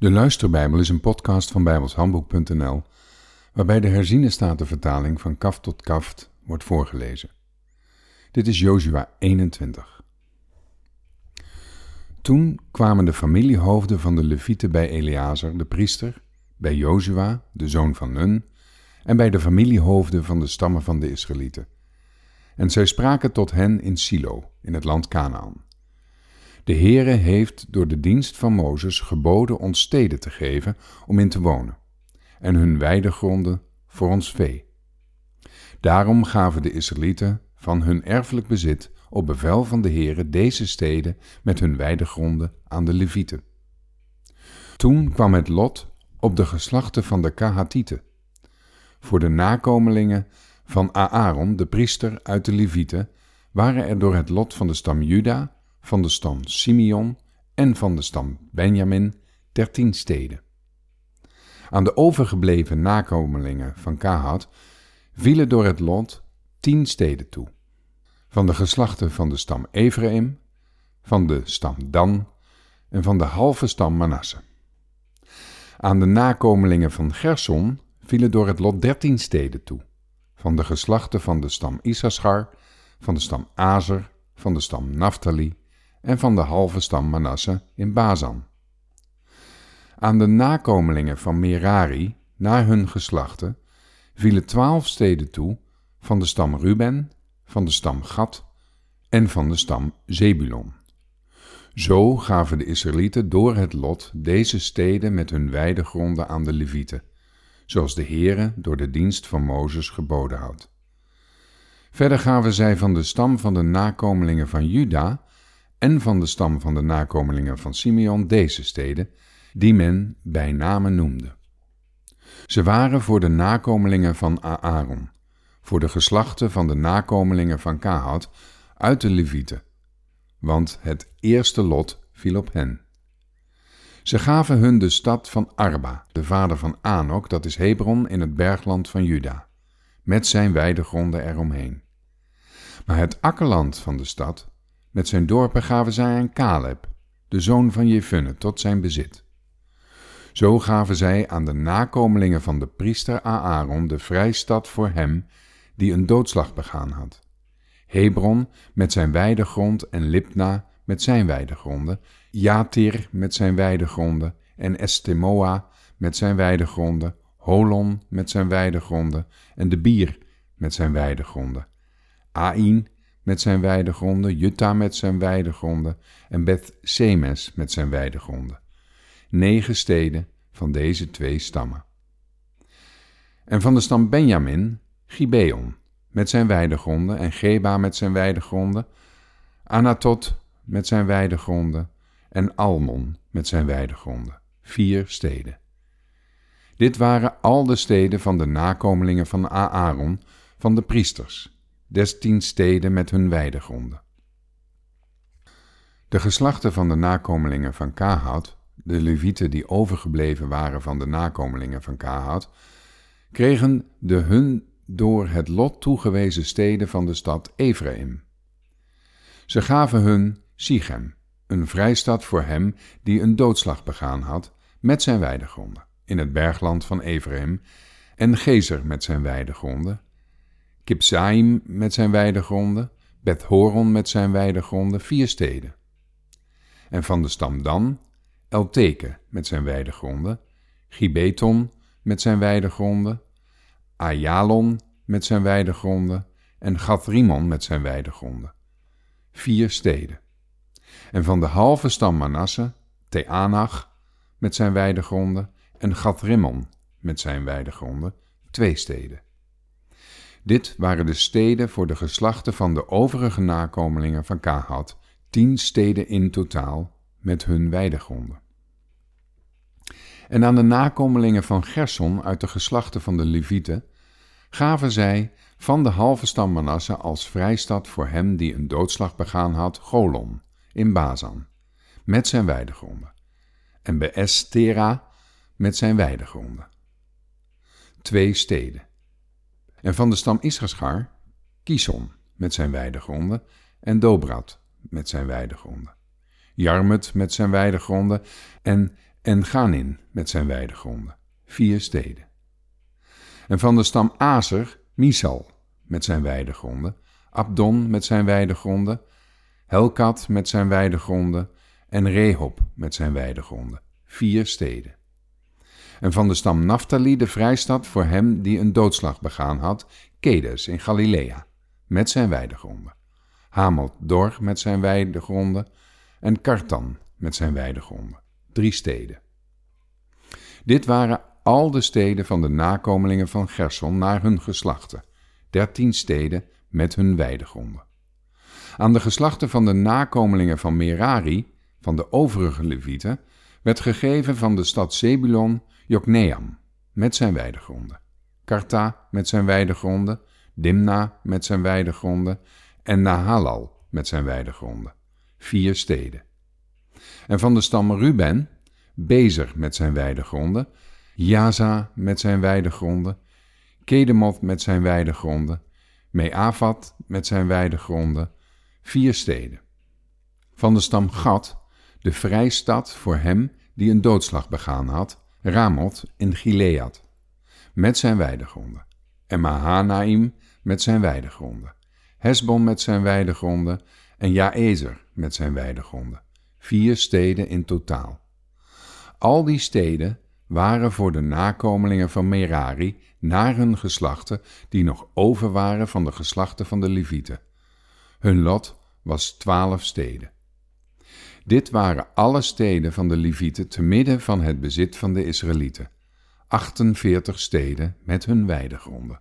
De Luisterbijbel is een podcast van bijbelshandboek.nl waarbij de herziene statenvertaling van kaft tot kaft wordt voorgelezen. Dit is Jozua 21. Toen kwamen de familiehoofden van de Levieten bij Eleazar, de priester, bij Jozua, de zoon van Nun, en bij de familiehoofden van de stammen van de Israëlieten. En zij spraken tot hen in Silo, in het land Canaan. De Heere heeft door de dienst van Mozes geboden ons steden te geven om in te wonen, en hun weidegronden voor ons vee. Daarom gaven de Israëlieten van hun erfelijk bezit op bevel van de Heere deze steden met hun weidegronden aan de Levieten. Toen kwam het lot op de geslachten van de Kahatieten, voor de nakomelingen van Aaron, de priester uit de Levieten, waren er door het lot van de stam Juda van de stam Simeon en van de stam Benjamin dertien steden. Aan de overgebleven nakomelingen van Kahat vielen door het lot tien steden toe. Van de geslachten van de stam Ephraim, van de stam Dan en van de halve stam Manasse. Aan de nakomelingen van Gerson vielen door het lot dertien steden toe. Van de geslachten van de stam Issachar, van de stam Azer, van de stam Naphtali en van de halve stam Manasse in Bazan. Aan de nakomelingen van Merari, naar hun geslachten, vielen twaalf steden toe van de stam Ruben, van de stam Gad en van de stam Zebulon. Zo gaven de Israëlieten door het lot deze steden met hun weidegronden aan de Levieten, zoals de Heere door de dienst van Mozes geboden had. Verder gaven zij van de stam van de nakomelingen van Juda en van de stam van de nakomelingen van Simeon deze steden, die men bij name noemde. Ze waren voor de nakomelingen van Aaron, voor de geslachten van de nakomelingen van Kahat uit de Levieten, want het eerste lot viel op hen. Ze gaven hun de stad van Arba, de vader van Anok, dat is Hebron in het bergland van Juda, met zijn weidegronden eromheen. Maar het akkerland van de stad met zijn dorpen gaven zij aan Caleb, de zoon van Jefunne, tot zijn bezit. Zo gaven zij aan de nakomelingen van de priester Aaron de vrijstad voor hem die een doodslag begaan had. Hebron met zijn weidegrond en Lipna met zijn weidegronden, Jatir met zijn weidegronden en Estemoa met zijn weidegronden, Holon met zijn weidegronden en de Bier met zijn weidegronden, Ain met zijn weidegronden, Jutta met zijn weidegronden en Beth Semes met zijn weidegronden. Negen steden van deze twee stammen. En van de stam Benjamin, Gibeon met zijn weidegronden en Geba met zijn weidegronden, Anatot met zijn weidegronden en Almon met zijn weidegronden. Vier steden. Dit waren al de steden van de nakomelingen van Aaron, van de priesters, des tien steden met hun weidegronden. De geslachten van de nakomelingen van Kahat, de levieten die overgebleven waren van de nakomelingen van Kahat, kregen de hun door het lot toegewezen steden van de stad Ephraim. Ze gaven hun Sichem, een vrijstad voor hem die een doodslag begaan had, met zijn weidegronden, in het bergland van Ephraim, en Gezer met zijn weidegronden, Kipsaim met zijn weidegronden, Beth Horon met zijn weidegronden, vier steden. En van de stam Dan, Elteke met zijn weidegronden, Gibeton met zijn weidegronden, Ayalon met zijn weidegronden en Gathrimon met zijn weidegronden. Vier steden. En van de halve stam Manasse, Teanach met zijn weidegronden en Gathrimon met zijn weidegronden, twee steden. Dit waren de steden voor de geslachten van de overige nakomelingen van Kahat, tien steden in totaal met hun weidegronden. En aan de nakomelingen van Gerson uit de geslachten van de Levieten gaven zij van de halve stam Manasse als vrijstad voor hem die een doodslag begaan had, Golon, in Bazan, met zijn weidegronden, en Beestera met zijn weidegronden. Twee steden. En van de stam Issachar, Kison met zijn weidegronden en Dobrat met zijn weidegronden. Jarmut met zijn weidegronden en En Ganin met zijn weidegronden, vier steden. En van de stam Aser, Misal met zijn weidegronden, Abdon met zijn weidegronden, Helkat met zijn weidegronden en Rehob met zijn weidegronden, vier steden. En van de stam Naphtali de vrijstad voor hem die een doodslag begaan had, Kedes in Galilea, met zijn weidegronden. Hamot Dor met zijn weidegronden en Kartan met zijn weidegronden, drie steden. Dit waren al de steden van de nakomelingen van Gerson naar hun geslachten, dertien steden met hun weidegronden. Aan de geslachten van de nakomelingen van Merari, van de overige Levieten, werd gegeven van de stad Zebulon Jokneam met zijn weidegronden, Karta met zijn weidegronden, Dimna met zijn weidegronden. En Nahalal met zijn weidegronden, vier steden. En van de stam Ruben, Bezer met zijn weidegronden, Jaza met zijn weidegronden, Kedemoth met zijn weidegronden, Meavat met zijn weidegronden, vier steden. Van de stam Gad, de vrijstad voor hem die een doodslag begaan had, Ramoth in Gilead, met zijn weidegronden, en Mahanaim met zijn weidegronden, Hesbon met zijn weidegronden en Jaezer met zijn weidegronden, vier steden in totaal. Al die steden waren voor de nakomelingen van Merari naar hun geslachten die nog over waren van de geslachten van de Levieten. Hun lot was twaalf steden. Dit waren alle steden van de Levieten te midden van het bezit van de Israëlieten. 48 steden met hun weidegronden.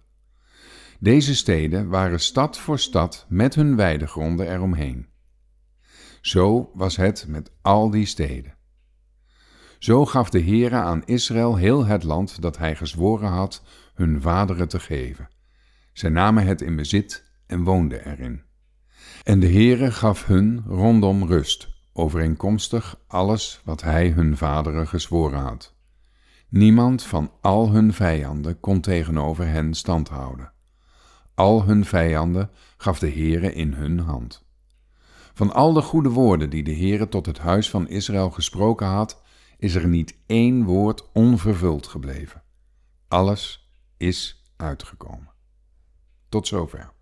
Deze steden waren stad voor stad met hun weidegronden eromheen. Zo was het met al die steden. Zo gaf de Heere aan Israël heel het land dat hij gezworen had hun vaderen te geven. Zij namen het in bezit en woonden erin. En de Heere gaf hun rondom rust, overeenkomstig alles wat hij hun vaderen gezworen had. Niemand van al hun vijanden kon tegenover hen stand houden. Al hun vijanden gaf de Heere in hun hand. Van al de goede woorden die de Heere tot het huis van Israël gesproken had, is er niet één woord onvervuld gebleven. Alles is uitgekomen. Tot zover.